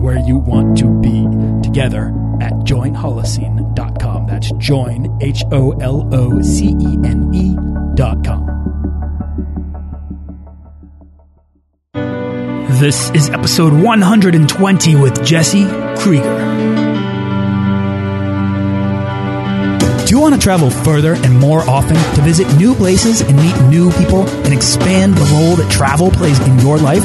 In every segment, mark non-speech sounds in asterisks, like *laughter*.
where you want to be together at joinholocene.com. That's join, H O L O C E N E.com. This is episode 120 with Jesse Krieger. Do you want to travel further and more often to visit new places and meet new people and expand the role that travel plays in your life?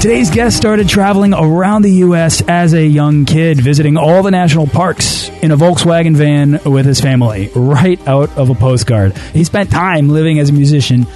Today's guest started traveling around the U.S. as a young kid, visiting all the national parks in a Volkswagen van with his family, right out of a postcard. He spent time living as a musician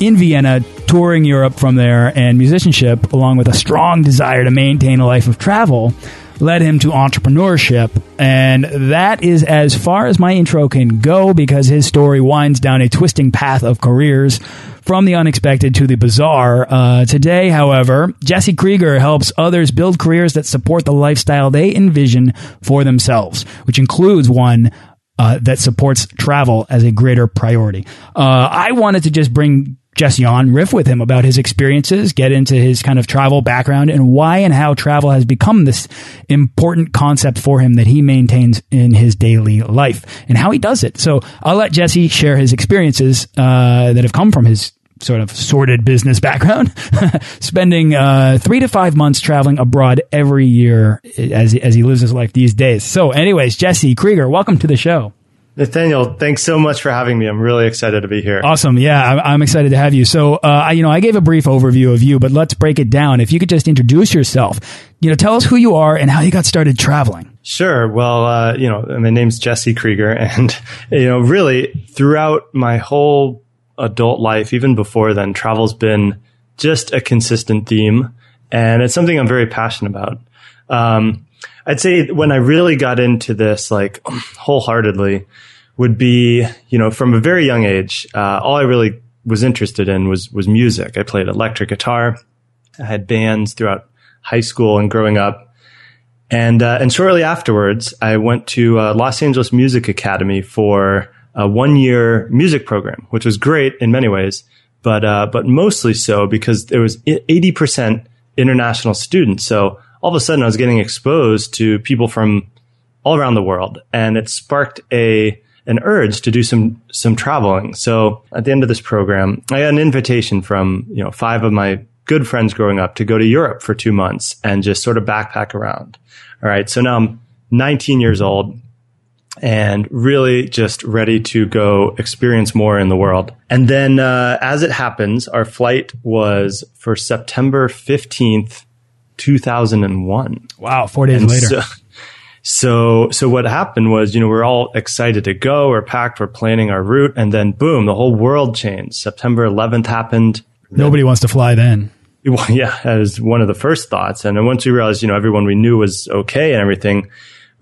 in Vienna, touring Europe from there, and musicianship, along with a strong desire to maintain a life of travel, led him to entrepreneurship. And that is as far as my intro can go because his story winds down a twisting path of careers from the unexpected to the bizarre. Uh, today, however, Jesse Krieger helps others build careers that support the lifestyle they envision for themselves, which includes one uh, that supports travel as a greater priority. Uh, I wanted to just bring Jesse on, riff with him about his experiences, get into his kind of travel background and why and how travel has become this important concept for him that he maintains in his daily life and how he does it. So I'll let Jesse share his experiences uh, that have come from his sort of sordid business background, *laughs* spending uh, three to five months traveling abroad every year as, as he lives his life these days. So anyways, Jesse Krieger, welcome to the show. Nathaniel, thanks so much for having me. I'm really excited to be here. Awesome. Yeah, I'm excited to have you. So, uh, I, you know, I gave a brief overview of you, but let's break it down. If you could just introduce yourself, you know, tell us who you are and how you got started traveling. Sure. Well, uh, you know, my name's Jesse Krieger, *laughs* and you know, really throughout my whole adult life, even before then, travel's been just a consistent theme, and it's something I'm very passionate about. Um, I'd say when I really got into this, like wholeheartedly, would be you know from a very young age. Uh, all I really was interested in was was music. I played electric guitar. I had bands throughout high school and growing up, and uh, and shortly afterwards, I went to uh, Los Angeles Music Academy for a one year music program, which was great in many ways, but uh, but mostly so because there was eighty percent international students. So all of a sudden I was getting exposed to people from all around the world and it sparked a an urge to do some some traveling. So at the end of this program, I got an invitation from, you know, five of my good friends growing up to go to Europe for 2 months and just sort of backpack around. All right, so now I'm 19 years old and really just ready to go experience more in the world. And then, uh, as it happens, our flight was for September 15th, 2001. Wow, four days and later. So, so, so what happened was, you know, we're all excited to go. We're packed. We're planning our route. And then boom, the whole world changed. September 11th happened. Nobody then, wants to fly then. Well, *laughs* yeah, as one of the first thoughts. And then once we realized, you know, everyone we knew was okay and everything,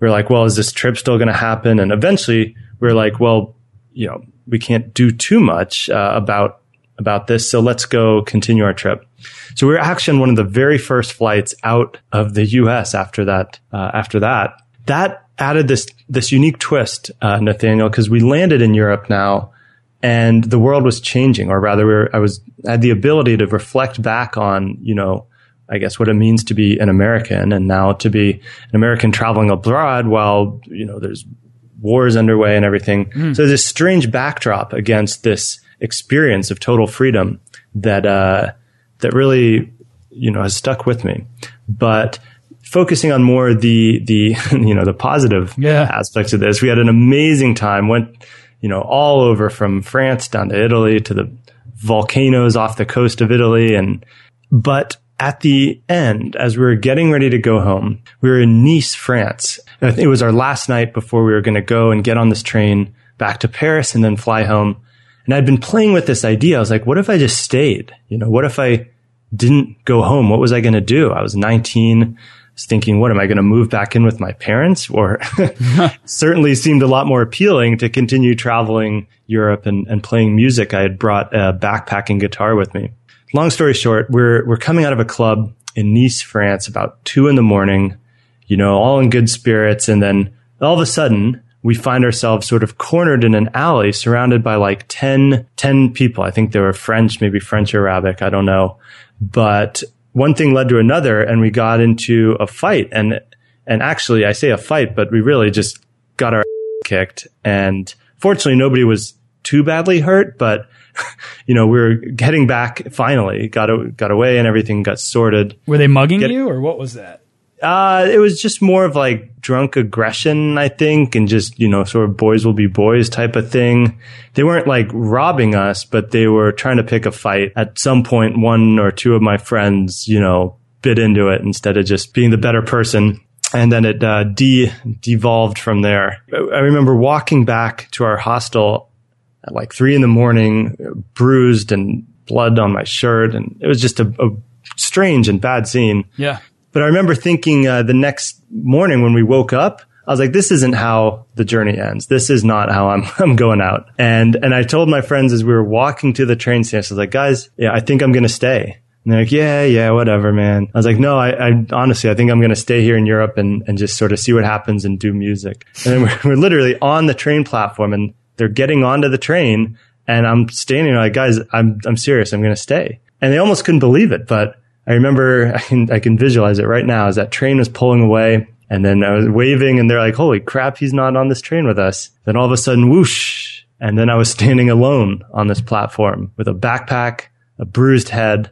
we are like, well, is this trip still going to happen? And eventually we are like, well, you know, we can't do too much uh, about about this. So let's go continue our trip. So we were actually on one of the very first flights out of the U.S. after that. Uh, after that, that added this this unique twist, uh, Nathaniel, because we landed in Europe now and the world was changing, or rather, we were, I was had the ability to reflect back on, you know, I guess what it means to be an American, and now to be an American traveling abroad while you know there's wars underway and everything. Mm. So there's this strange backdrop against this experience of total freedom that uh, that really you know has stuck with me. But focusing on more the the *laughs* you know the positive yeah. aspects of this, we had an amazing time. Went you know, all over from France down to Italy to the volcanoes off the coast of Italy. And, but at the end, as we were getting ready to go home, we were in Nice, France. It was our last night before we were going to go and get on this train back to Paris and then fly home. And I'd been playing with this idea. I was like, what if I just stayed? You know, what if I didn't go home? What was I going to do? I was 19 I was thinking, what am I going to move back in with my parents? Or *laughs* *laughs* certainly seemed a lot more appealing to continue traveling Europe and, and playing music. I had brought a backpacking guitar with me. Long story short, we're, we're coming out of a club in Nice, France about two in the morning, you know, all in good spirits. And then all of a sudden we find ourselves sort of cornered in an alley surrounded by like 10, 10 people. I think they were French, maybe French or Arabic. I don't know. But one thing led to another and we got into a fight and and actually I say a fight, but we really just got our *laughs* kicked and fortunately nobody was too badly hurt, but *laughs* you know, we were getting back finally, got got away and everything got sorted. Were they mugging Get, you or what was that? Uh, it was just more of like drunk aggression, I think, and just, you know, sort of boys will be boys type of thing. They weren't like robbing us, but they were trying to pick a fight. At some point, one or two of my friends, you know, bit into it instead of just being the better person. And then it uh, de devolved from there. I remember walking back to our hostel at like three in the morning, bruised and blood on my shirt. And it was just a, a strange and bad scene. Yeah. But I remember thinking uh, the next morning when we woke up, I was like, this isn't how the journey ends. This is not how I'm, *laughs* I'm going out. And, and I told my friends as we were walking to the train station, I was like, guys, yeah, I think I'm going to stay. And they're like, yeah, yeah, whatever, man. I was like, no, I, I honestly, I think I'm going to stay here in Europe and, and just sort of see what happens and do music. And *laughs* we're, we're literally on the train platform and they're getting onto the train and I'm standing like, guys, I'm, I'm serious. I'm going to stay. And they almost couldn't believe it, but I remember *laughs* I can, I can visualize it right now as that train was pulling away and then I was waving and they're like, holy crap, he's not on this train with us. Then all of a sudden, whoosh. And then I was *laughs* standing alone on this platform with a backpack, a bruised head,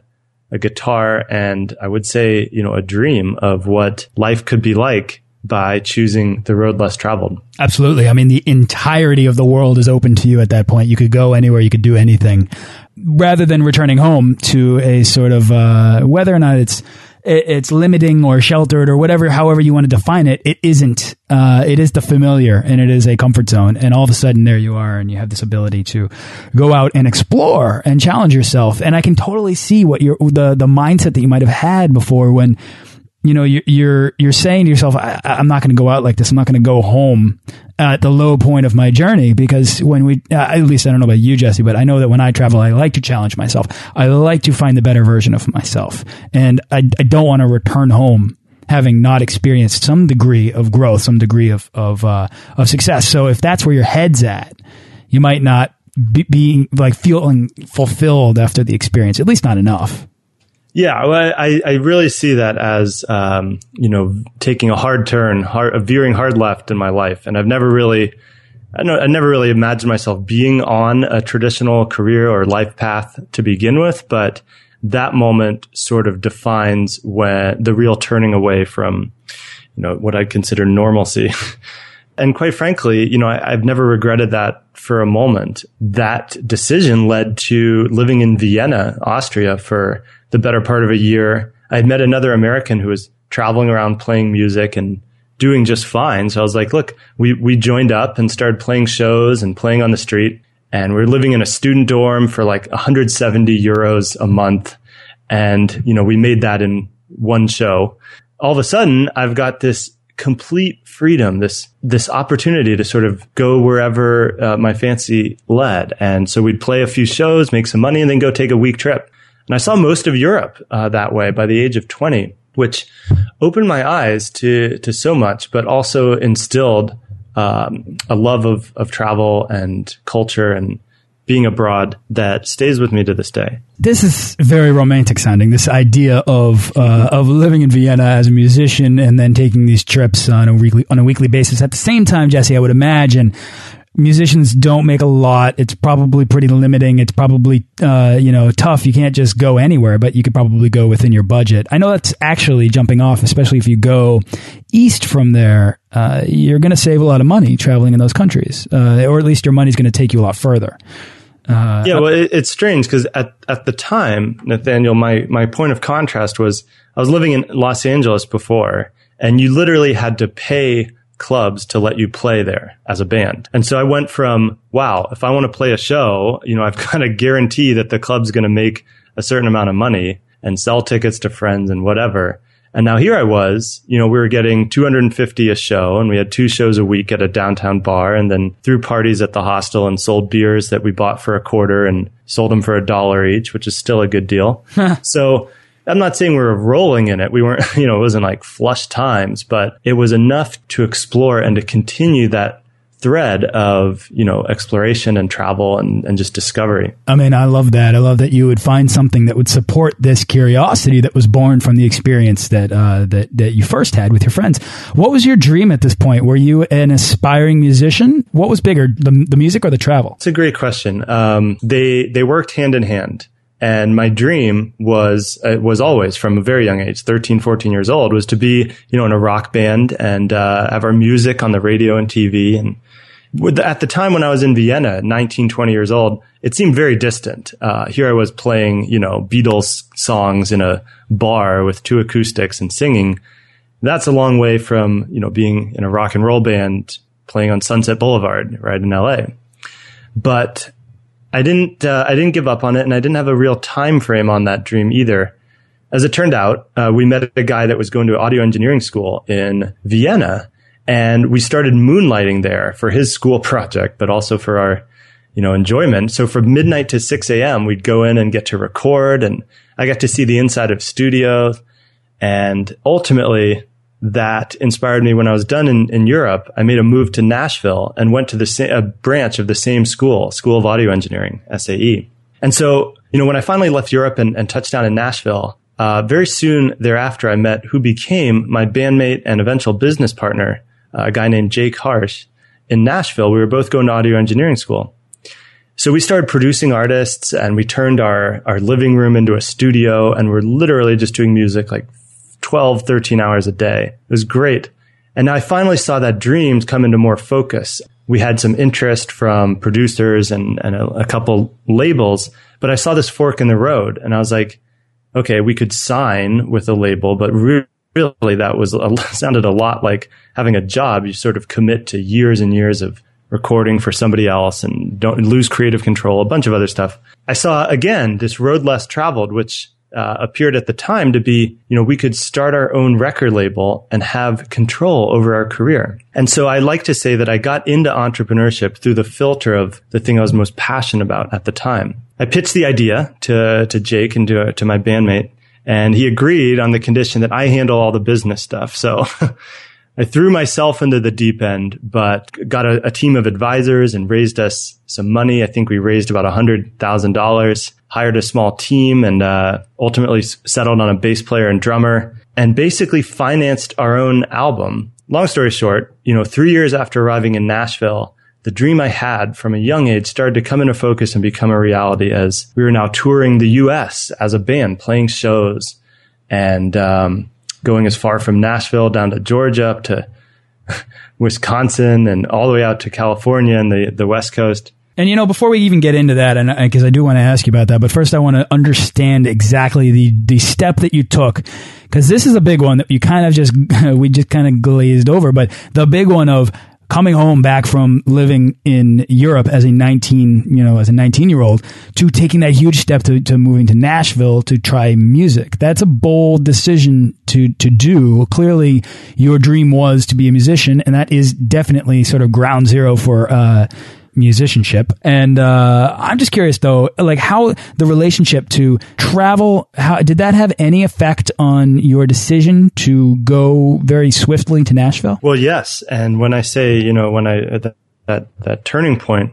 a guitar, and I would say, you know, a dream of what life could be like by choosing the road less traveled. Absolutely. I mean, the entirety of the world is open to you at that point. You could go anywhere, you could do anything rather than returning home to a sort of uh, whether or not it's it's limiting or sheltered or whatever, however you want to define it, it isn't. Uh, it is the familiar and it is a comfort zone. And all of a sudden, there you are, and you have this ability to go out and explore and challenge yourself. And I can totally see what your the the mindset that you might have had before when you know, you're you're saying to yourself, I, am not going to go out like this. I'm not going to go home at the low point of my journey because when we, uh, at least I don't know about you, Jesse, but I know that when I travel, I like to challenge myself. I like to find the better version of myself, and I, I don't want to return home having not experienced some degree of growth, some degree of of uh, of success. So if that's where your head's at, you might not be, be like feeling fulfilled after the experience, at least not enough. Yeah, I, I really see that as, um, you know, taking a hard turn, hard, veering hard left in my life. And I've never really, I, know, I never really imagined myself being on a traditional career or life path to begin with, but that moment sort of defines when the real turning away from, you know, what I consider normalcy. *laughs* and quite frankly, you know, I, have never regretted that for a moment. That decision led to living in Vienna, Austria for the better part of a year. I had met another American who was traveling around playing music and doing just fine. So I was like, look, we, we joined up and started playing shows and playing on the street. And we are living in a student dorm for like 170 euros a month. And, you know, we made that in one show. All of a sudden, I've got this complete freedom, this, this opportunity to sort of go wherever uh, my fancy led. And so we'd play a few shows, make some money, and then go take a week trip. And I saw most of Europe uh, that way by the age of 20, which opened my eyes to, to so much, but also instilled um, a love of, of travel and culture and being abroad that stays with me to this day. This is very romantic sounding. This idea of uh, of living in Vienna as a musician and then taking these trips on a weekly on a weekly basis. At the same time, Jesse, I would imagine musicians don't make a lot. It's probably pretty limiting. It's probably uh, you know tough. You can't just go anywhere, but you could probably go within your budget. I know that's actually jumping off, especially if you go east from there. Uh, you're going to save a lot of money traveling in those countries, uh, or at least your money's going to take you a lot further. Uh, yeah, well, it, it's strange because at at the time, Nathaniel, my my point of contrast was I was living in Los Angeles before, and you literally had to pay clubs to let you play there as a band. And so I went from, wow, if I want to play a show, you know, I've *laughs* got to guarantee that the club's going to make a certain amount of money and sell tickets to friends and whatever. And now here I was, you know, we were getting 250 a show and we had two shows a week at a downtown bar and then threw parties at the hostel and sold beers that we bought for a quarter and sold them for a dollar each, which is still a good deal. so I'm not saying we were rolling in it. We weren't, *laughs* you know, it wasn't like flush times, but it was enough to explore and to continue that thread of you know exploration and travel and, and just discovery. I mean i love that. I love that you would find something that would support this curiosity that was born from the experience that uh, that that you first had with your friends. What was your dream at this point? Were you an aspiring musician? What was bigger the, the music or the travel? It's a great question. Um, they they worked hand in hand and my dream was, uh, was always from a very young age, 13, 14 years old, was to be, you know, in a rock band and, uh, have our music on the radio and TV. And the, at the time when I was in Vienna, 19, 20 years old, it seemed very distant. Uh, here I was playing, you know, Beatles songs in a bar with two acoustics and singing. That's a long way from, you know, being in a rock and roll band playing on Sunset Boulevard, right in LA. But I didn't uh, I didn't give up on it, and I didn't have a real time frame on that dream either. As it turned out, uh, we met a guy that was going to audio engineering school in Vienna, and we started moonlighting there for his school *laughs* project, but also for our you know enjoyment. So from midnight to six a.m., we'd go in and get to record, and I got to see the inside of studios, and ultimately that inspired me when I was done in, in Europe. I made a move to Nashville and went to the sa- a branch of the same school, School of Audio Engineering, SAE. And so, you know, when I finally left Europe and, and touched down in Nashville, uh, very soon thereafter, I met who became my bandmate and eventual business partner, uh, a guy named Jake Harsh in Nashville. We were both going to audio engineering school. So we started producing artists and we turned our, our living room into a studio and we're literally just doing music like 12, 13 hours a day. It was great. And I finally saw that dreams come into more focus. We had some interest from producers and, and a, a couple labels, but I saw this fork in the road and I was like, okay, we could sign with a label, but really that was a, *laughs* sounded a lot like having a job. You sort of commit to years and years of recording for somebody else and don't lose creative control, a bunch of other stuff. I saw again this road less traveled, which uh, appeared at the time to be, you know, we could start our own record label and have control over our career. And so I like to say that I got into entrepreneurship through the filter of the thing I was most passionate about at the time. I pitched the idea to, to Jake and to, to my bandmate and he agreed on the condition that I handle all the business stuff. So *laughs* I threw myself into the deep end, but got a, a, team of advisors and raised us some money. I think we raised about $100,000, hired a small team and uh, ultimately settled on a bass player and drummer and basically financed our own album. Long story short, you know, three years after arriving in Nashville, the dream I had from a young age started to come into focus and become a reality as we were now touring the U.S. as a band, playing shows and, um, going as far from Nashville down to Georgia up to *laughs* Wisconsin and all the way out to California and the, the West Coast. And you know, before we even get into that, and because I do want to ask you about that, but first I want to understand exactly the the step that you took, because this is a big one that you kind of just *laughs* we just kind of glazed over, but the big one of coming home back from living in Europe as a 19, you know, as a 19 year old to taking that huge step to, to moving to Nashville to try music. That's a bold decision to, to do. Clearly your dream was to be a musician and that is definitely sort of ground zero for, uh, musicianship. And uh, I'm just curious though, like how the relationship to travel, how did that have any effect on your decision to go very swiftly to Nashville? Well, yes. And when I say, you know, when I that that, that turning point,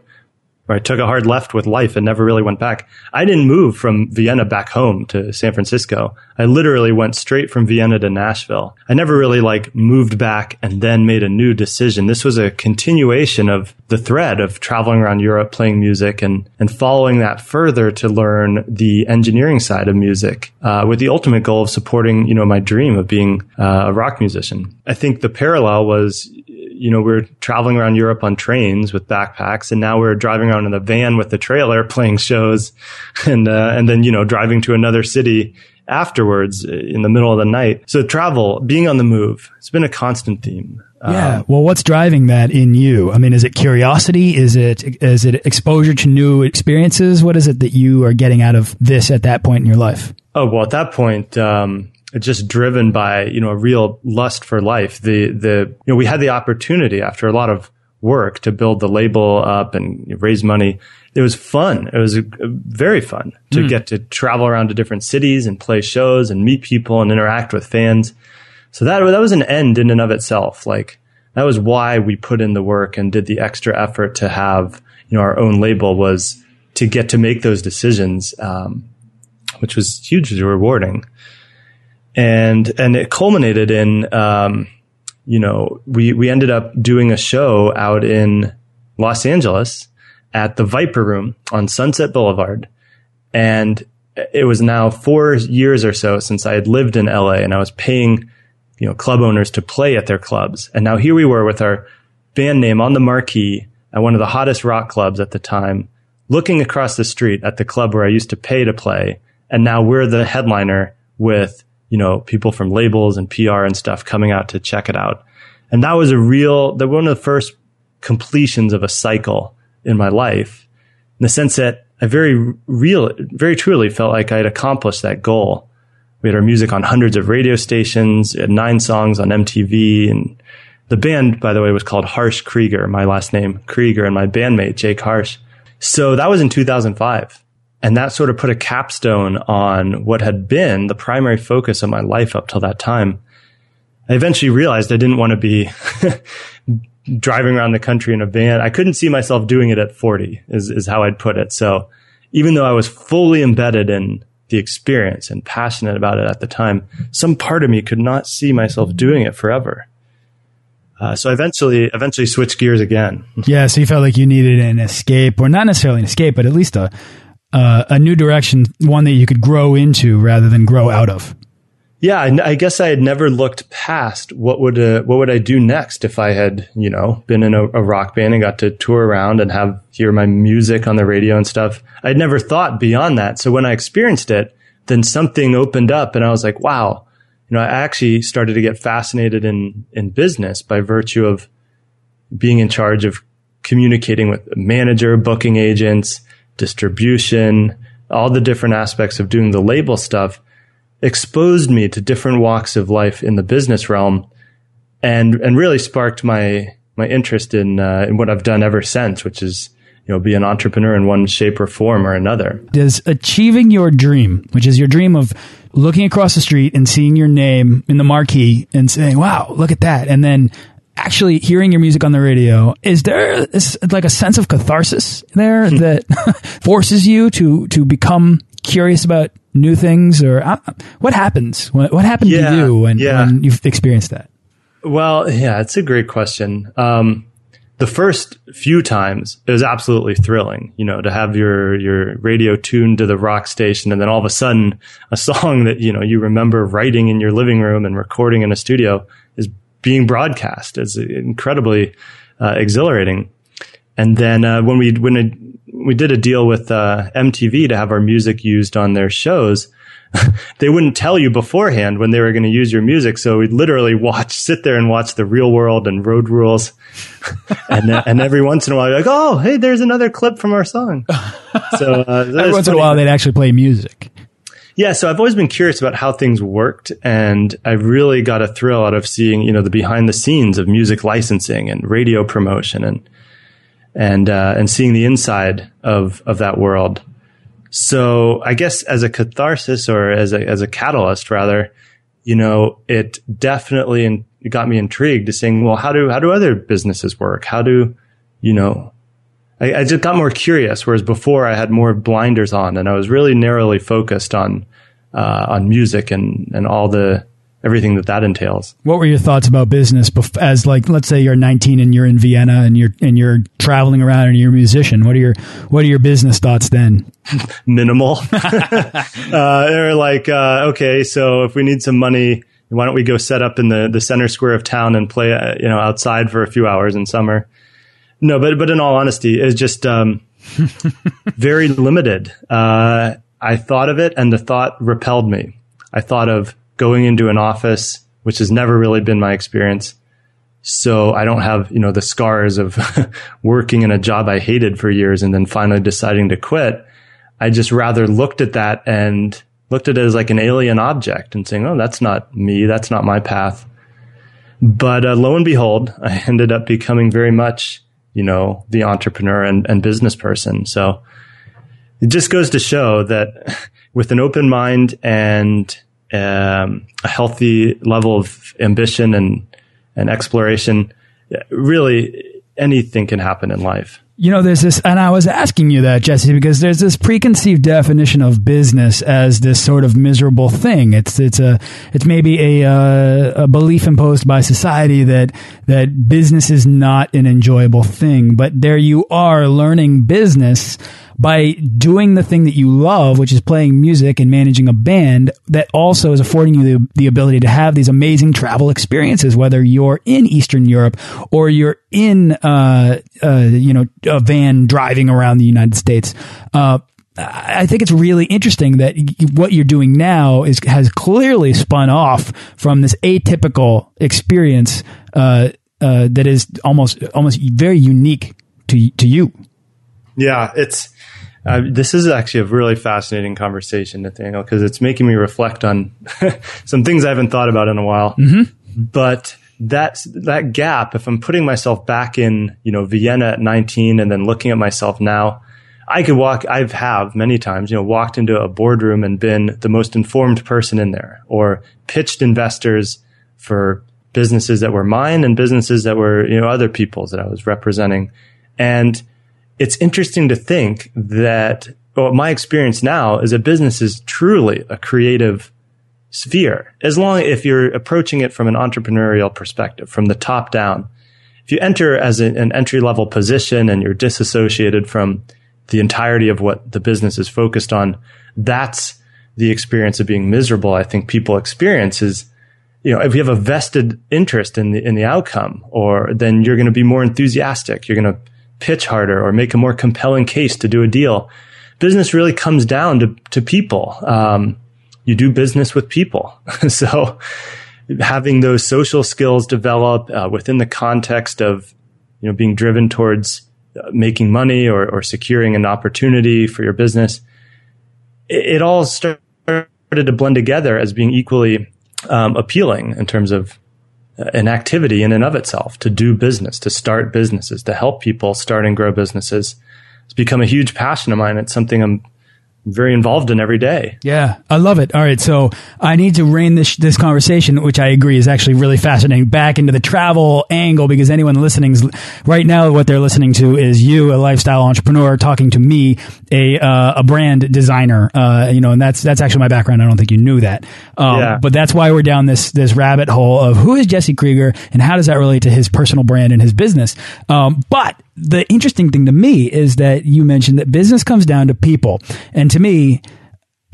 I took a hard left with life and never really went back. I didn't move from Vienna back home to San Francisco. I literally went straight from Vienna to Nashville. I never really like moved back and then made a new decision. This was a continuation of the thread of traveling around Europe, playing music and, and following that further to learn the engineering side of music, uh, with the ultimate goal of supporting, you know, my dream of being uh, a rock musician. I think the parallel was you know, we are traveling around Europe on trains with backpacks, and now we're driving around in a van with the trailer playing shows, *laughs* and uh, and then you know driving to another city afterwards in the middle of the night. So travel, being on the move, it's been a constant theme. Yeah. Um, well, what's driving that in you? I mean, is it curiosity? Is it is it exposure to new experiences? What is it that you are getting out of this at that point in your life? Oh well, at that point, um, just driven by you know a real lust for life. The the you know we had the opportunity after a lot of work to build the label up and raise money. It was fun. It was a, a very fun to mm. get to travel around to different cities and play shows and meet people and interact with fans. So that that was an end in and of itself. Like that was why we put in the work and did the extra effort to have you know our own label was to get to make those decisions, um, which was hugely rewarding and and it culminated in um, you know we we ended up doing a show out in Los Angeles at the Viper Room on Sunset Boulevard, and it was now four years or so since I had lived in LA, and I was paying you know club owners to play at their clubs, and now here we were with our band name on the marquee at one of the hottest rock clubs at the time, looking across the street at the club where I used to pay to play, and now we're the headliner with you know, people from labels and PR and stuff coming out to check it out. And that was a real, that one of the first completions of a cycle in my life in the sense that I very real, very truly felt like I had accomplished that goal. We had our music on hundreds of radio stations, had nine songs on MTV and the band, by the way, was called Harsh Krieger, my last name, Krieger, and my bandmate, Jake Harsh. So that was in 2005. And that sort of put a capstone on what had been the primary focus of my life up till that time. I eventually realized I didn't want to be *laughs* driving around the country in a van. I couldn't see myself doing it at 40 is, is how I'd put it. So even though I was fully embedded in the experience and passionate about it at the time, some part of me could not see myself doing it forever. Uh, so I eventually, eventually switched gears again. yeah. So you felt like you needed an escape or not necessarily an escape, but at least a, uh, a new direction, one that you could grow into rather than grow out of. Yeah, I guess I had never looked past what would uh, what would I do next if I had you know been in a, a, rock band and got to tour around and have hear my music on the radio and stuff. I'd never thought beyond that. So when I experienced it, then something opened up, and I was like, wow, you know, I actually started to get fascinated in in business by virtue of being in charge of communicating with manager, booking agents, distribution, all the different aspects of doing the label stuff exposed me to different walks of life in the business realm and and really sparked my my interest in uh, in what I've done ever since which is you know be an entrepreneur in one shape or form or another. Does achieving your dream which is your dream of looking across the street and seeing your name in the marquee and saying wow look at that and then actually hearing your music on the radio, is there is like a sense of catharsis there hmm. that *laughs* forces you to to become curious about new things, or uh, what happens? What, what happened yeah, to you when, yeah. when you've experienced that? Well, yeah, it's a great question. Um, the first few times it was absolutely thrilling, you know, to have your your radio tuned to the rock station and then all of a sudden a song that, you know, you remember writing in your living room and recording in a studio is being broadcast. It's incredibly uh, exhilarating. And then uh, when we when it, we did a deal with uh, MTV to have our music used on their shows, *laughs* they wouldn't tell you beforehand when they were going to use your music. So we'd literally watch, *laughs* sit there and watch the Real World and Road Rules, *laughs* and and every once in a while, you're like, oh, hey, there's another clip from our song. So uh, every once funny. in a while, they'd actually play music. Yeah, so I've always been curious about how things worked, and I really got a thrill out of seeing, you know, the behind the scenes of music licensing and radio promotion, and and uh, and seeing the inside of of that world. So I guess as a catharsis or as a as a catalyst, rather, you know, it definitely in, it got me intrigued to saying, well, how do how do other businesses work? How do you know I, I just got more curious, whereas before I had more blinders on, and I was really narrowly focused on uh, on music and and all the everything that that entails. What were your thoughts about business as like let's say you're 19 and you're in Vienna and you're and you're traveling around and you're a musician? What are your what are your business thoughts then? *laughs* Minimal. *laughs* uh, they're like, uh, okay, so if we need some money, why don't we go set up in the the center square of town and play, uh, you know, outside for a few hours in summer? No, but but in all honesty, it's just um, *laughs* very limited. Uh, I thought of it, and the thought repelled me. I thought of going into an office, which has never really been my experience. So I don't have, you know, the scars of *laughs* working in a job I hated for years and then finally deciding to quit. I just rather looked at that and looked at it as like an alien object and saying, Oh, that's not me. That's not my path. But uh, lo and behold, *laughs* I ended up becoming very much you know, the entrepreneur and, and business person. So it just goes to show that *laughs* with an open mind and um, a healthy level of ambition and, and exploration, really anything can happen in life. You know, there's this, and I was asking you that, Jesse, because there's this preconceived definition of business as this sort of miserable thing. It's it's a it's maybe a uh, a belief imposed by society that that business is not an enjoyable thing. But there you are learning business by doing the thing that you love, which is playing music and managing a band that also is affording you the, the ability to have these amazing travel experiences, whether you're in Eastern Europe or you're in, uh, uh, you know, a van driving around the United States. Uh, I think it's really interesting that what you're doing now is has clearly spun off from this atypical experience uh, uh, that is almost almost very unique to to you. Yeah, it's uh, this is actually a really fascinating conversation, Nathaniel, because it's making me reflect on *laughs* some things I haven't thought about in a while. Mm-hmm. But that that gap, if I'm putting myself back in, you know, Vienna at 19, and then looking at myself now, I could walk. I've have many times, you know, walked into a boardroom and been the most informed person in there, or pitched investors for businesses that were mine and businesses that were you know other people's that I was representing, and it's interesting to think that well, my experience now is that business is truly a creative sphere. As long if you're approaching it from an entrepreneurial perspective, from the top down. If you enter as a, an entry level position and you're disassociated from the entirety of what the business is focused on, that's the experience of being miserable. I think people experience is, you know, if you have a vested interest in the in the outcome, or then you're going to be more enthusiastic. You're going to pitch harder or make a more compelling case to do a deal. Business really comes down to, to people. Um, you do business with people. *laughs* so having those social skills develop uh, within the context of, you know, being driven towards uh, making money or, or securing an opportunity for your business, it, it all started to blend together as being equally um, appealing in terms of an activity in and of itself to do business, to start businesses, to help people start and grow businesses. It's become a huge passion of mine. It's something I'm very involved in every day. Yeah, I love it. All right, so I need to rein this this conversation, which I agree is actually really fascinating, back into the travel angle because anyone listening right now, what they're listening to is you, a lifestyle entrepreneur, talking to me, a uh, a brand designer. Uh, you know, and that's that's actually my background. I don't think you knew that, um, yeah. but that's why we're down this this rabbit hole of who is Jesse Krieger and how does that relate to his personal brand and his business. Um, but the interesting thing to me is that you mentioned that business comes down to people. And to me,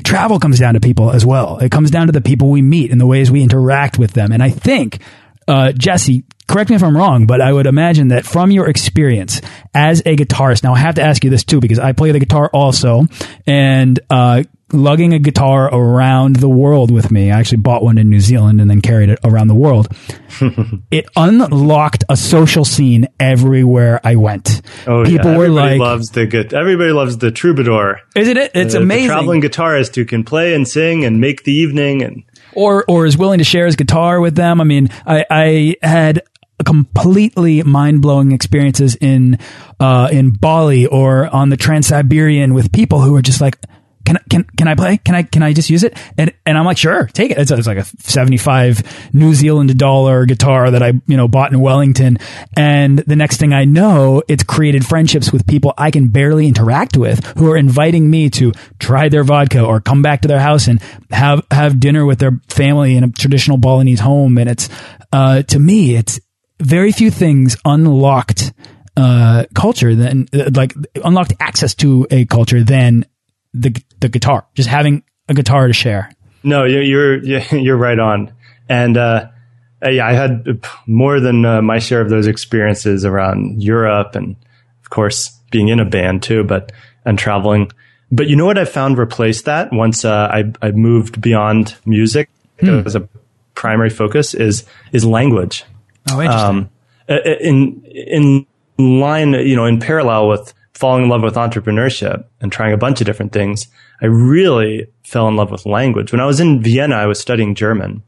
travel comes down to people as well. It comes down to the people we meet and the ways we interact with them. And I think, uh, Jesse, correct me if I'm wrong, but I would imagine that from your experience as a guitarist, now I have to ask you this too, because I play the guitar also, and, uh, lugging a guitar around the world with me. I actually bought one in New Zealand and then carried it around the world. *laughs* it unlocked a social scene everywhere I went. Oh, people yeah. were like, loves the good. Everybody loves the troubadour. Isn't it? It's uh, amazing. traveling guitarist who can play and sing and make the evening and or or is willing to share his guitar with them. I mean, I, I had completely mind blowing experiences in uh, in Bali or on the Trans Siberian with people who are just like can, can, can I play? Can I, can I just use it? And, and I'm like, sure, take it. It's, it's like a 75 New Zealand dollar guitar that I, you know, bought in Wellington. And the next thing I know, it's created friendships with people I can barely interact with who are inviting me to try their vodka or come back to their house and have, have dinner with their family in a traditional Balinese home. And it's, uh, to me, it's very few things unlocked uh, culture than uh, like unlocked access to a culture than the the guitar. Just having a guitar to share. No, you're you're *laughs* you're right on, and uh, yeah, I had more than uh, my share of those experiences around Europe, and of course being in a band too, but and traveling. But you know what I found replaced that once uh, I I moved beyond music hmm. as a primary focus is is language. Oh, interesting. Um, in in line, you know, in parallel with falling in love with entrepreneurship and trying a bunch of different things, I really fell in love with language. When I was in Vienna, I was studying German.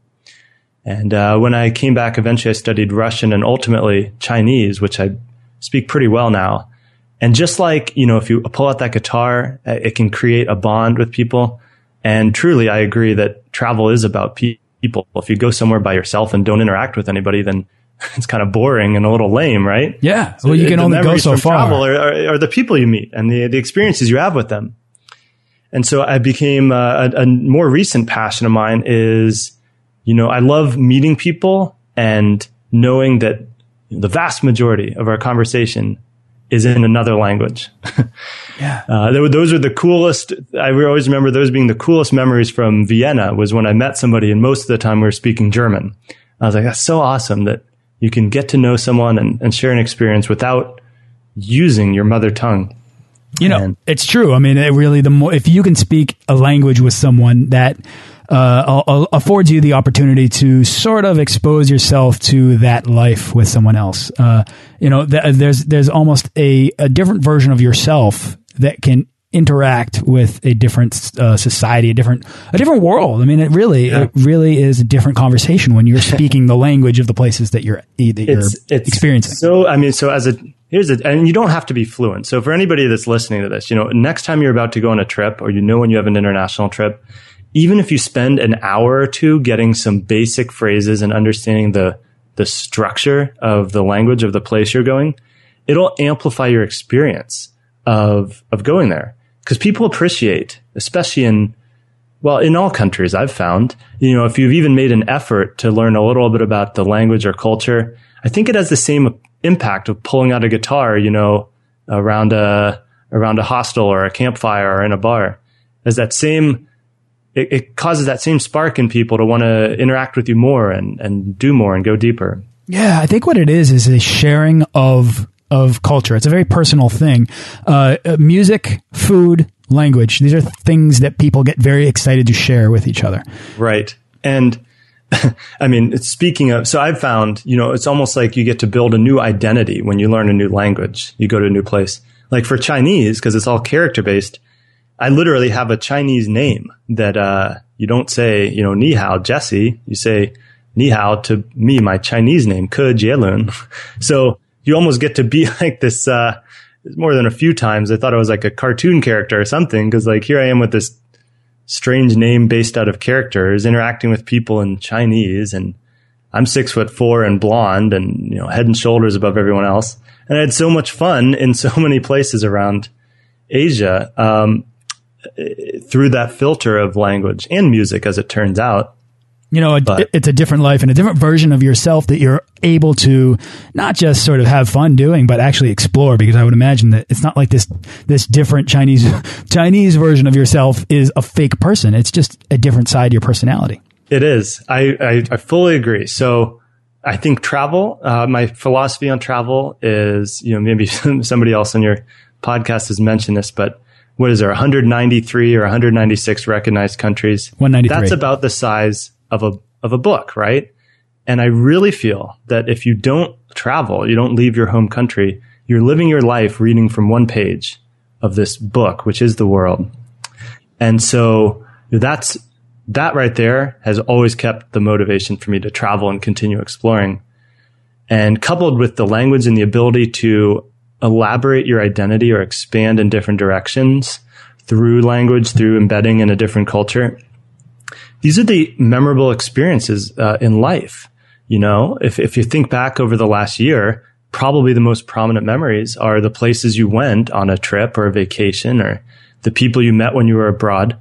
And uh, when I came back, eventually I studied Russian and ultimately Chinese, which I speak pretty well now. And just like, you know, if you pull out that guitar, uh, it can create a bond with people. And truly, I agree that travel is about people. If you go somewhere by yourself and don't interact with anybody, then *laughs* it's kind of boring and a little lame, right? Yeah. So well, you can only go so far. Travel are, are, are, the people you meet and the, the experiences you have with them. And so I became uh, a, a more recent passion of mine is, you know, I love meeting people and knowing that the vast majority of our conversation is in another language. *laughs* yeah. Uh, those are the coolest. I always remember those being the coolest memories from Vienna was when I met somebody and most of the time we were speaking German. I was like, that's so awesome that you can get to know someone and, and share an experience without using your mother tongue. You know, and, it's true. I mean, it really, the more, if you can speak a language with someone that, uh, affords you the opportunity to sort of expose yourself to that life with someone else. Uh, you know, th there's there's almost a, a different version of yourself that can interact with a different uh, society, a different a different world. I mean, it really yeah. it really is a different conversation when you're speaking the language of the places that you're that you're it's, it's experiencing. So, I mean, so as a here's it, and you don't have to be fluent. So, for anybody that's listening to this, you know, next time you're about to go on a trip, or you know when you have an international trip, even if you spend an hour or two getting some basic phrases and understanding the the structure of the language of the place you're going, it'll amplify your experience of of going there because people appreciate, especially in well, in all countries I've found, you know, if you've even made an effort to learn a little bit about the language or culture, I think it has the same impact of pulling out a guitar, you know, around a around a hostel or a campfire or in a bar. As that same it, it causes that same spark in people to want to interact with you more and, and do more and go deeper. Yeah, I think what it is is a sharing of of culture. It's a very personal thing. Uh, uh, music, food, language. These are things that people get very excited to share with each other. Right. And *laughs* I mean, speaking of, so I've found, you know, it's almost like you get to build a new identity when you learn a new language. You go to a new place. Like for Chinese, because it's all character based, I literally have a Chinese name that, uh, you don't say, you know, ni hao, Jesse. You say ni hao to me, my Chinese name, Ke Jielun. *laughs* So you almost get to be *laughs* like this, uh, more than a few times. I thought it was like a cartoon character or something. Cause like here I am with this strange name based out of characters interacting with people in Chinese and I'm six foot four and blonde and, you know, head and shoulders above everyone else. And I had so much fun *laughs* in so many places around Asia, um, through that filter of language and music, as it turns out. You know, but, it's a different life and a different version of yourself that you're able to not just sort of have fun doing, but actually explore. Because I would imagine that it's not like this this different Chinese *laughs* Chinese version of yourself is a fake person. It's just a different side of your personality. It is. I I, I fully agree. So I think travel. Uh, my philosophy on travel is, you know, maybe *laughs* somebody else on your podcast has mentioned this, but what is there 193 or 196 recognized countries 193 that's about the size of a of a book, right? And I really feel that if you don't travel, you don't leave your home country, you're living your life reading from one page of this book, which is the world. And so that's that right there has always kept the motivation for me to travel and continue exploring. And coupled with the language and the ability to elaborate your identity or expand in different directions through language, through embedding in a different culture. These are the memorable experiences uh, in life. You know, if, if you think back over the last year, probably the most prominent memories are the places you went on a trip or a vacation or the people you met when you were abroad.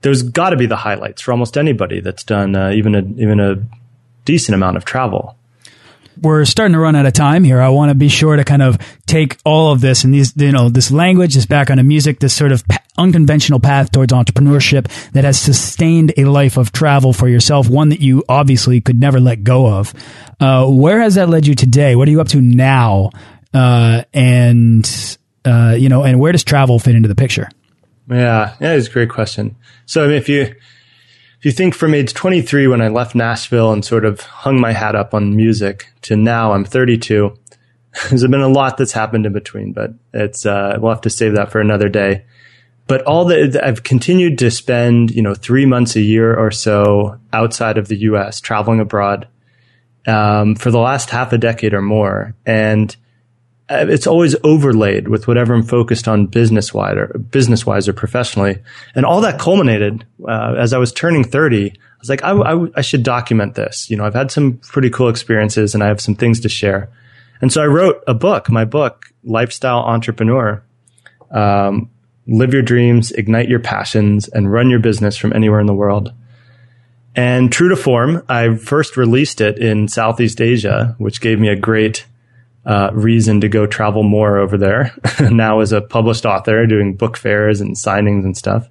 There's got to be the highlights for almost anybody that's done uh, even a even a decent amount of travel we're starting to run out of time here. I want to be sure to kind of take all of this and these, you know, this language, this background of music, this sort of unconventional path towards entrepreneurship that has sustained a life of travel for yourself, one that you obviously could never let go of. Uh, where has that led you today? What are you up to now? Uh, and, uh, you know, and where does travel fit into the picture? Yeah, yeah, it's a great question. So, I mean, if you, if you think from age 23 when I left Nashville and sort of hung my hat up on music to now I'm 32, *laughs* there's been a lot that's happened in between, but it's, uh, we'll have to save that for another day. But all the, I've continued to spend, you know, three months a year or so outside of the US traveling abroad, um, for the last half a decade or more. And it's always overlaid with whatever I'm focused on business wise or business wise or professionally. And all that culminated uh, as I was turning 30. I was like, I, I, I, should document this. You know, I've had some pretty cool experiences and I have some things to share. And so I wrote a book, my book, Lifestyle Entrepreneur. Um, live your dreams, ignite your passions, and run your business from anywhere in the world. And true to form, I first released it in Southeast Asia, which gave me a great uh, reason to go travel more over there. *laughs* now as a published author doing book fairs and signings and stuff.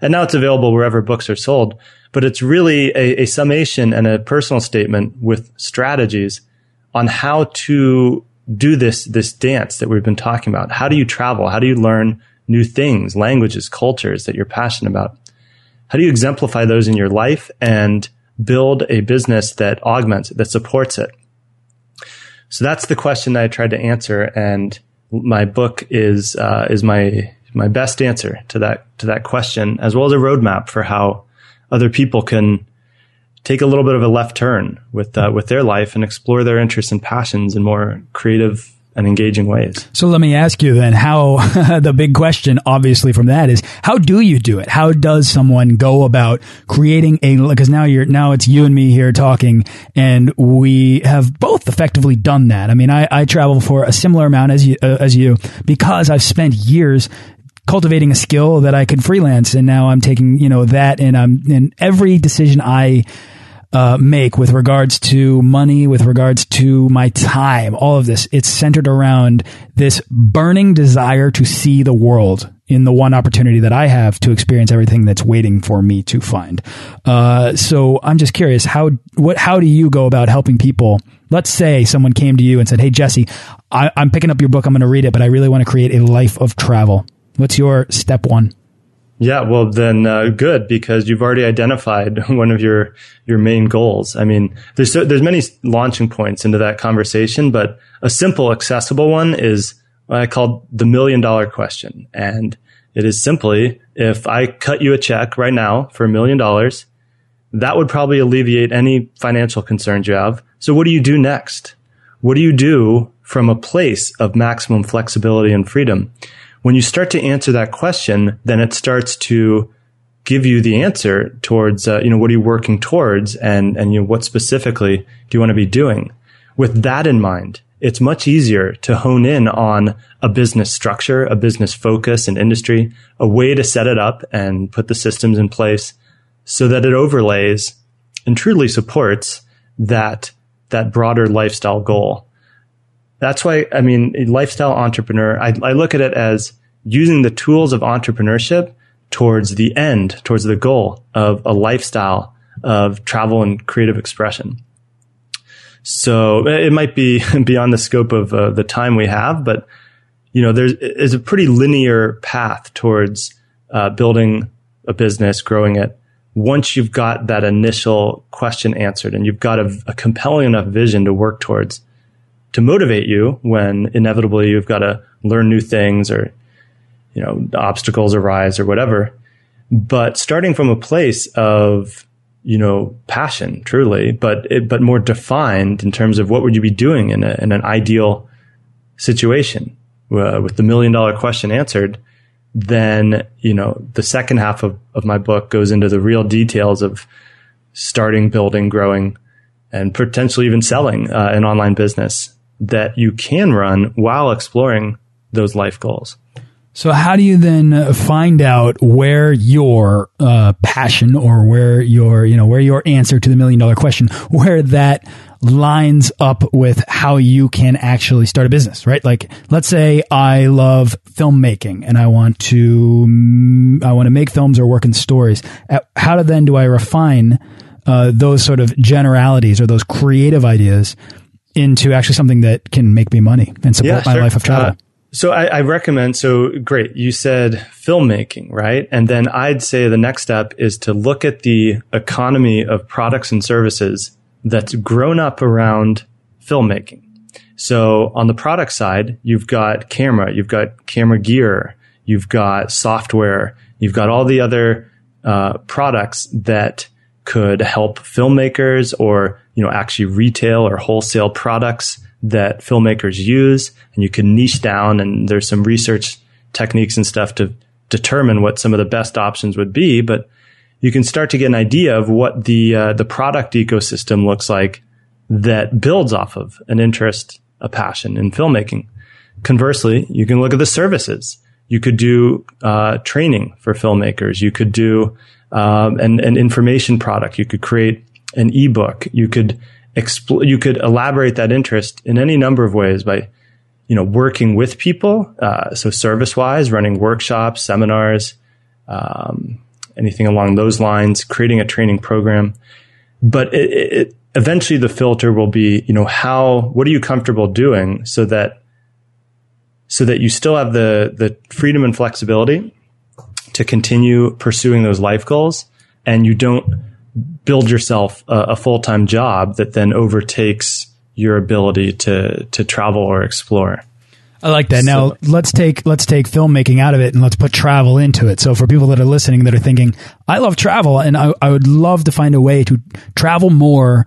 And now it's available wherever books are sold. But it's really a, a summation and a personal statement with strategies on how to do this, this dance that we've been talking about. How do you travel? How do you learn new things, languages, cultures that you're passionate about? How do you exemplify those in your life and build a business that augments that supports it? So that's the question that I tried to answer, and my book is uh, is my my best answer to that to that question, as well as a roadmap for how other people can take a little bit of a left turn with uh, with their life and explore their interests and passions in more creative and engaging ways. So let me ask you then how *laughs* the big question obviously from that is how do you do it? How does someone go about creating a because now you're now it's you and me here talking and we have both effectively done that. I mean, I, I travel for a similar amount as you uh, as you because I've spent years cultivating a skill that I could freelance and now I'm taking, you know, that and I'm in every decision I uh, make with regards to money, with regards to my time, all of this. It's centered around this burning desire to see the world in the one opportunity that I have to experience everything that's waiting for me to find. Uh, so I'm just curious how what how do you go about helping people? Let's say someone came to you and said, "Hey Jesse, I, I'm picking up your book. I'm going to read it, but I really want to create a life of travel." What's your step one? Yeah, well then uh, good because you've already identified *laughs* one of your your main goals. I mean, there's so, there's many launching points into that conversation, but a simple, accessible one is what I call the million dollar question, and it is simply if I cut you a check right now for a million dollars, that would probably alleviate any financial concerns you have. So what do you do next? What do you do from a place of maximum flexibility and freedom? When you start to answer that question, then it starts to give you the answer towards, uh, you know, what are you working towards and, and, you know, what specifically do you want to be doing? With that in mind, it's much easier to hone in on a business structure, a business focus and industry, a way to set it up and put the systems in place so that it overlays and truly supports that, that broader lifestyle goal that's why, I mean, lifestyle entrepreneur, I, I look at it as using the tools of entrepreneurship towards the end, towards the goal of a lifestyle of travel and creative expression. So it might be *laughs* beyond the scope of uh, the time we have, but you know, there's is a pretty linear path towards uh, building a business, growing it. Once you've got that initial question answered and you've got a, a compelling enough vision to work towards, to motivate you when inevitably you've got to learn new things or, you know, obstacles arise or whatever. But starting from a place of, you know, passion, truly, but it, but more defined in terms of what would you be doing in, a, in an ideal situation uh, with the million dollar question answered, then, you know, the second half of, of my book goes into the real details of starting, building, growing, and potentially even selling uh, an online business that you can run while exploring those life goals. So, how do you then find out where your uh, passion or where your, you know, where your answer to the million dollar question, where that lines up with how you can actually start a business, right? Like, let's say I love filmmaking and I want to, I want to make films or work in stories. How then do I refine uh, those sort of generalities or those creative ideas into actually something that can make me money and support yeah, my sure. life of travel? Uh, so I, I, recommend, so great. You said filmmaking, right? And then I'd say the next step is to look at the economy of products and services that's grown up around filmmaking. So on the product side, you've got camera, you've got camera gear, you've got software, you've got all the other uh, products that could help filmmakers or you know actually retail or wholesale products that filmmakers use. And you can niche down and there's some research techniques and stuff to determine what some of the best options would be. But you can start to get an idea of what the uh, the product ecosystem looks like that builds off of an interest a passion in filmmaking. Conversely you can look at the services. You could do uh, training for filmmakers. You could do um, an, an information product you could create an ebook you could expl- you could elaborate that interest in any number of ways by, you know, working with people. Uh, so service wise, running workshops, seminars, um, anything along those lines, creating a training program. But it, it, eventually the filter will be, you know, how, what are you comfortable doing so that, so that you still have the, the freedom and flexibility to continue pursuing those life goals and you don't build yourself a, a full time job that then overtakes your ability to to travel or explore. I like that. Now so, let's take let's take filmmaking out of it and let's put travel into it. So for people that are listening that are thinking, I love travel and I, I would love to find a way to travel more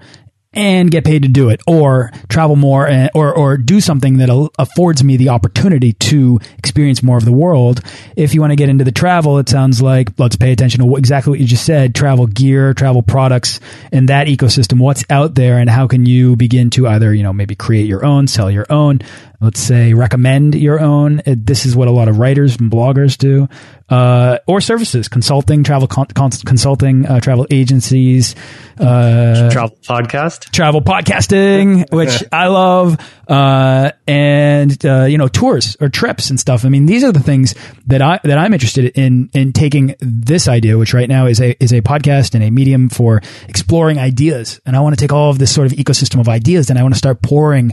and get paid to do it or travel more and, or or do something that affords me the opportunity to experience more of the world. If you want to get into the travel it sounds like let's pay attention to exactly what you just said travel gear travel products and that ecosystem what's out there and how can you begin to either you know maybe create your own sell your own let's say recommend your own. This is what a lot of writers and bloggers do, uh, or services, consulting, travel con consulting, uh, travel agencies, uh, travel podcast, travel podcasting, which *laughs* I love, uh, and uh, you know tours or trips and stuff. I mean, these are the things that I that I'm interested in in taking this idea, which right now is a is a podcast and a medium for exploring ideas, and I want to take all of this sort of ecosystem of ideas, and I want to start pouring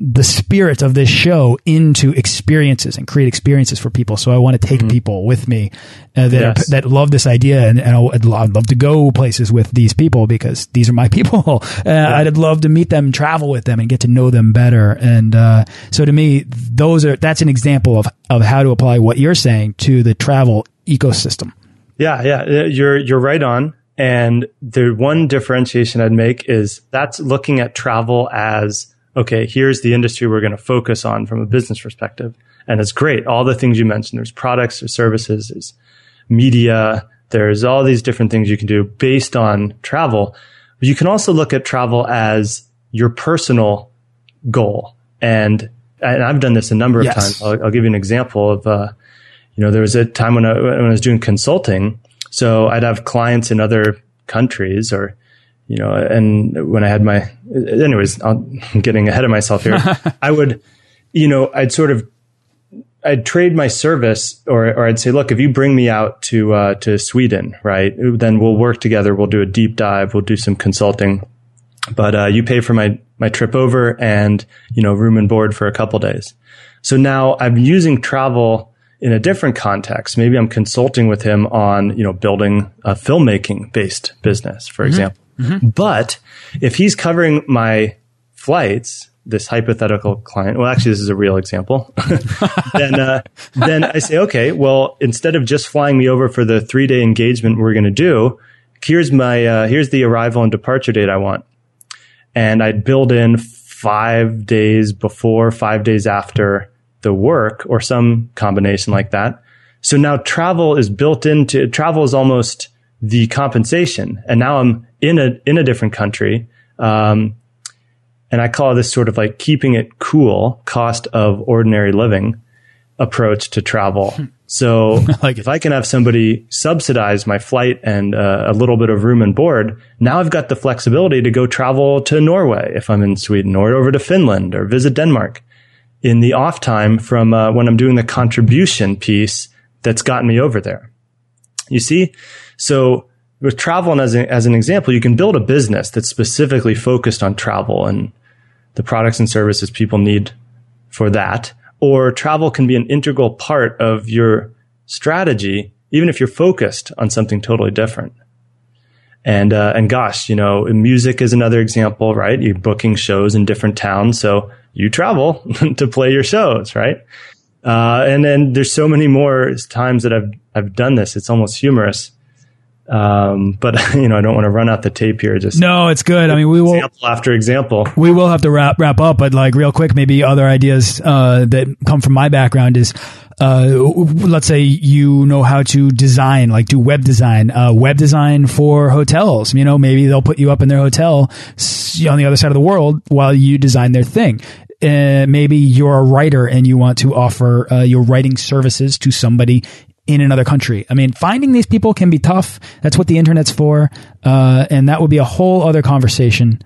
the spirit of this show into experiences and create experiences for people. So I want to take mm -hmm. people with me uh, that yes. are, that love this idea, and, and I'd, I'd, love to go places with these people because these are my *laughs* people. Uh, yeah. I'd love to meet them, travel with them, and get to know them better. And uh, so to me, those are that's an example of of how to apply what you're saying to the travel ecosystem. Yeah, yeah, uh, you're you're right on. And the one differentiation I'd make is that's looking at travel as okay, here's the industry we're going to focus on from a business perspective. And it's great. All the things you mentioned, there's products, there's services, there's media, there's all these different things you can do based on travel. But you can also look at travel as your personal goal. And, and I've done this a number of yes. times. I'll, I'll, give you an example of, uh, you know, there was a time when I, when I was doing consulting. So I'd have clients in other countries or, you know, and when I had my, anyways, I'm getting ahead of myself here. *laughs* I would, you know, I'd sort of, I'd trade my service, or or I'd say, look, if you bring me out to uh, to Sweden, right, then we'll work together. We'll do a deep dive. We'll do some consulting, but uh, you pay for my my trip over and you know room and board for a couple days. So now I'm using travel in a different context. Maybe I'm consulting with him on you know building a filmmaking based business, for mm-hmm. example Mm-hmm. But if he's covering my flights, this hypothetical client, well, actually, this is a real example. *laughs* then, uh, then I say, okay, well, instead of just flying me over for the three day engagement we're going to do, here's my, uh, here's the arrival and departure date I want. And I'd build in five days before, five days after the work or some combination like that So now travel is built into travel is almost the compensation. And now I'm in a in a different country. Um, and I call this sort of like keeping it cool, cost of ordinary living approach to travel. *laughs* So *laughs* like if I can have somebody subsidize my flight and uh, a little bit of room and board, now I've got the flexibility to go travel to Norway if I'm in Sweden or over to Finland or visit Denmark in the off time from uh, when I'm doing the contribution piece that's gotten me over there. You see? So with travel and as, a, as an example, you can build a business that's specifically focused on travel and the products and services people need for that or travel can be an integral part of your strategy, even if you're focused on something totally different. And uh, and gosh, you know, music is another example, right? You're booking shows in different towns, so you travel *laughs* to play your shows, right? Uh, and then there's so many more times that I've I've done this. It's almost humorous. Um, but *laughs* you know, I don't want to run out the tape here. Just no, it's good. I mean, we will example after example. We will have to wrap wrap up, but like real quick, maybe other ideas uh, that come from my background is. Uh, let's say you know how to design, like do web design, uh, web design for hotels. You know, maybe they'll put you up in their hotel on the other side of the world while you design their thing. Uh, maybe you're a writer and you want to offer uh, your writing services to somebody in another country. I mean, finding these people can be tough. That's what the internet's for, uh, and that would be a whole other conversation.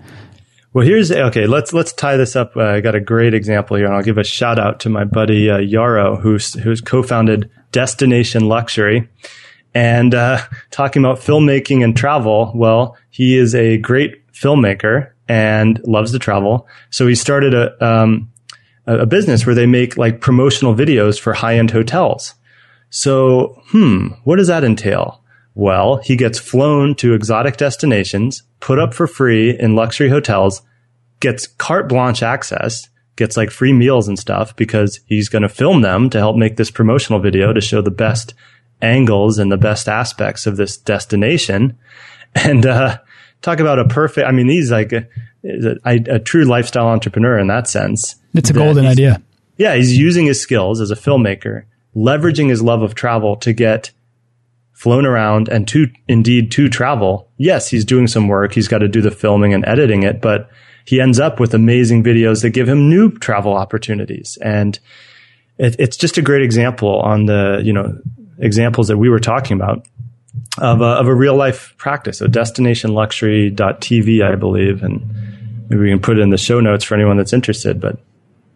Well, here's okay. Let's let's tie this up. Uh, I got a great example here, and I'll give a shout out to my buddy uh, Yarrow, who's who's co-founded Destination Luxury, and uh, *laughs* talking about filmmaking and travel. Well, he is a great filmmaker and loves to travel, so he started a um, a business where they make like promotional videos for high end hotels. So, hmm, what does that entail? Well, he gets flown to exotic destinations, put up for free in luxury hotels, gets carte blanche access, gets like free meals and stuff because he's going to film them to help make this promotional video to show the best angles and the best aspects of this destination. And, uh, talk about a perfect, I mean, he's like a, a, a true lifestyle entrepreneur in that sense. It's a golden idea. Yeah. He's using his skills as a filmmaker leveraging his love of travel to get flown around and to indeed to travel. Yes, he's doing some work. He's got to do the filming and editing it, but he ends up with amazing videos that give him new travel opportunities. And it, it's just a great example on the, you know, examples that we were talking about of a, of a real life practice. So destinationluxury.tv, I believe. And maybe we can put it in the show notes for anyone that's interested, but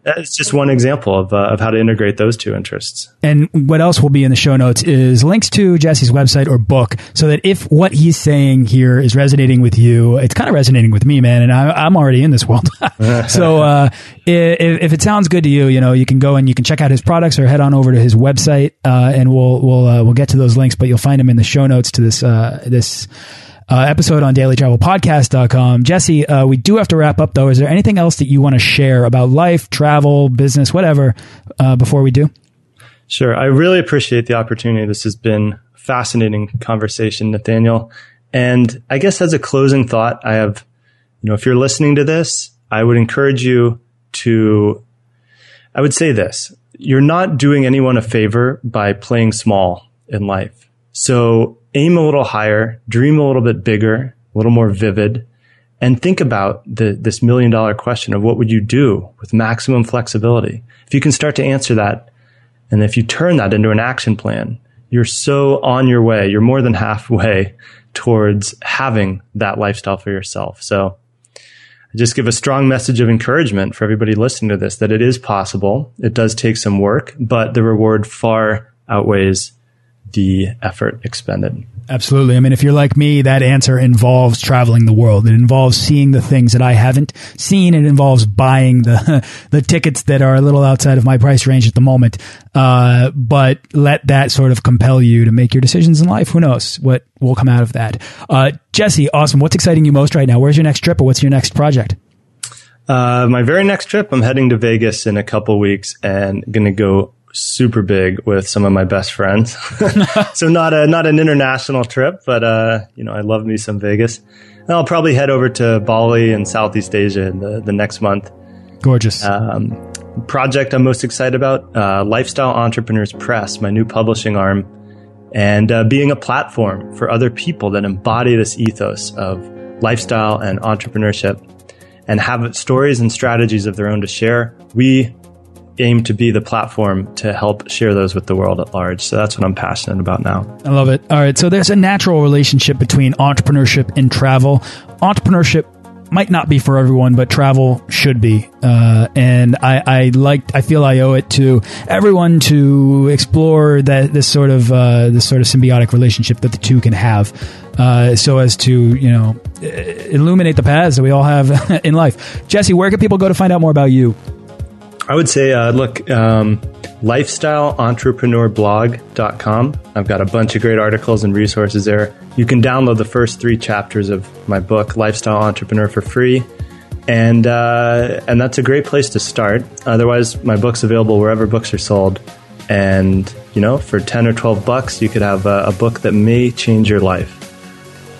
it's just one example of, uh, of how to integrate those two interests. And what else will be in the show notes is links to Jesse's website or book so that if what he's saying here is resonating with you, it's kind of resonating with me, man. And I, am already in this world. *laughs* so uh, if, if, it sounds good to you, you know, you can go and you can check out his products or head on over to his website uh, and we'll, we'll, uh, we'll get to those links, but you'll find them in the show notes to this, uh, this uh, episode on dailytravelpodcast.com. Jesse, uh, we do have to wrap up though. Is there anything else that you want to share about life, travel, business, whatever, uh, before we do? Sure. I really appreciate the opportunity. This has been a fascinating conversation, Nathaniel. And I guess as a closing thought, I have, you know, if you're listening to this, I would encourage you to, I would say this, you're not doing anyone a favor by playing small in life. So aim a little higher, dream a little bit bigger, a little more vivid, and think about the, this million dollar question of what would you do with maximum flexibility? If you can start to answer that, and if you turn that into an action plan, you're so on your way. You're more than halfway *laughs* towards having that lifestyle for yourself. So I just give a strong message of encouragement for everybody listening to this that it is possible. It does take some work, but the reward far outweighs the effort expended. Absolutely. I mean, if you're like me, that answer involves traveling the world. It involves seeing the things that I haven't seen. It involves buying the *laughs* the tickets that are a little outside of my price range at the moment. Uh, but let that sort of compel you to make your decisions in life. Who knows what will come out of that? Uh, Jesse, awesome. What's exciting you most right now? Where's your next trip, or what's your next project? Uh, my very next trip, I'm heading to Vegas in a couple weeks and going to go super big with some of my best friends. *laughs* so not a not an international trip, but uh, you know, I love me some Vegas. And I'll probably head over to Bali and Southeast Asia in the, the next month. Gorgeous. Um, project I'm most excited about, uh, Lifestyle Entrepreneurs Press, my new publishing arm, and uh, being a platform for other people that embody this ethos of lifestyle and entrepreneurship and have stories and strategies of their own to share. We aim to be the platform to help share those with the world at large. So that's what I'm passionate about now. I love it. All right. So there's a natural relationship between entrepreneurship and travel. Entrepreneurship might not be for everyone, but travel should be. Uh, and I, I like, I feel I owe it to everyone to explore that this sort of uh, this sort of symbiotic relationship that the two can have, uh, so as to you know illuminate the paths that we all have *laughs* in life. Jesse, where can people go to find out more about you? I would say, uh, look, um, lifestyleentrepreneurs.blog.com. I've got a bunch of great articles and resources there. You can download the first three chapters of my book, Lifestyle Entrepreneur, for free. And, uh, and that's a great place to start. Otherwise, my book's available wherever books are sold. And, you know, for 10 or 12 bucks, you could have a, a book that may change your life.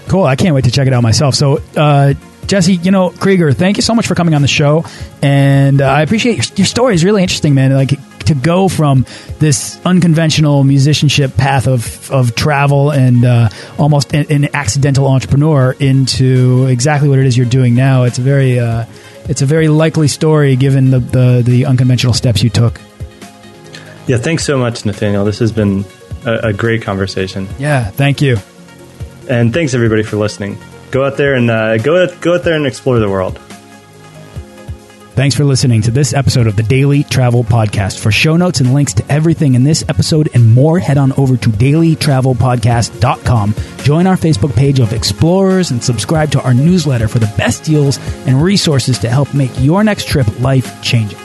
Cool. I can't wait to check it out myself. So, uh, Jesse, you know, Krieger, thank you so much for coming on the show. And uh, I appreciate your, your story is really interesting, man. Like to go from this unconventional musicianship path of, of travel and uh, almost an, an, accidental entrepreneur into exactly what it is you're doing now. It's a very, uh, it's a very likely story given the, the, the unconventional steps you took. Yeah, thanks so much, Nathaniel. This has been a, a great conversation. Yeah, thank you. And thanks everybody for listening go out there and uh, go go out there and explore the world. Thanks for listening to this episode of the Daily Travel Podcast. For show notes and links to everything in this episode and more, head on over to dailytravelpodcast.com. Join our Facebook page of explorers and subscribe to our newsletter for the best deals and resources to help make your next trip life changing.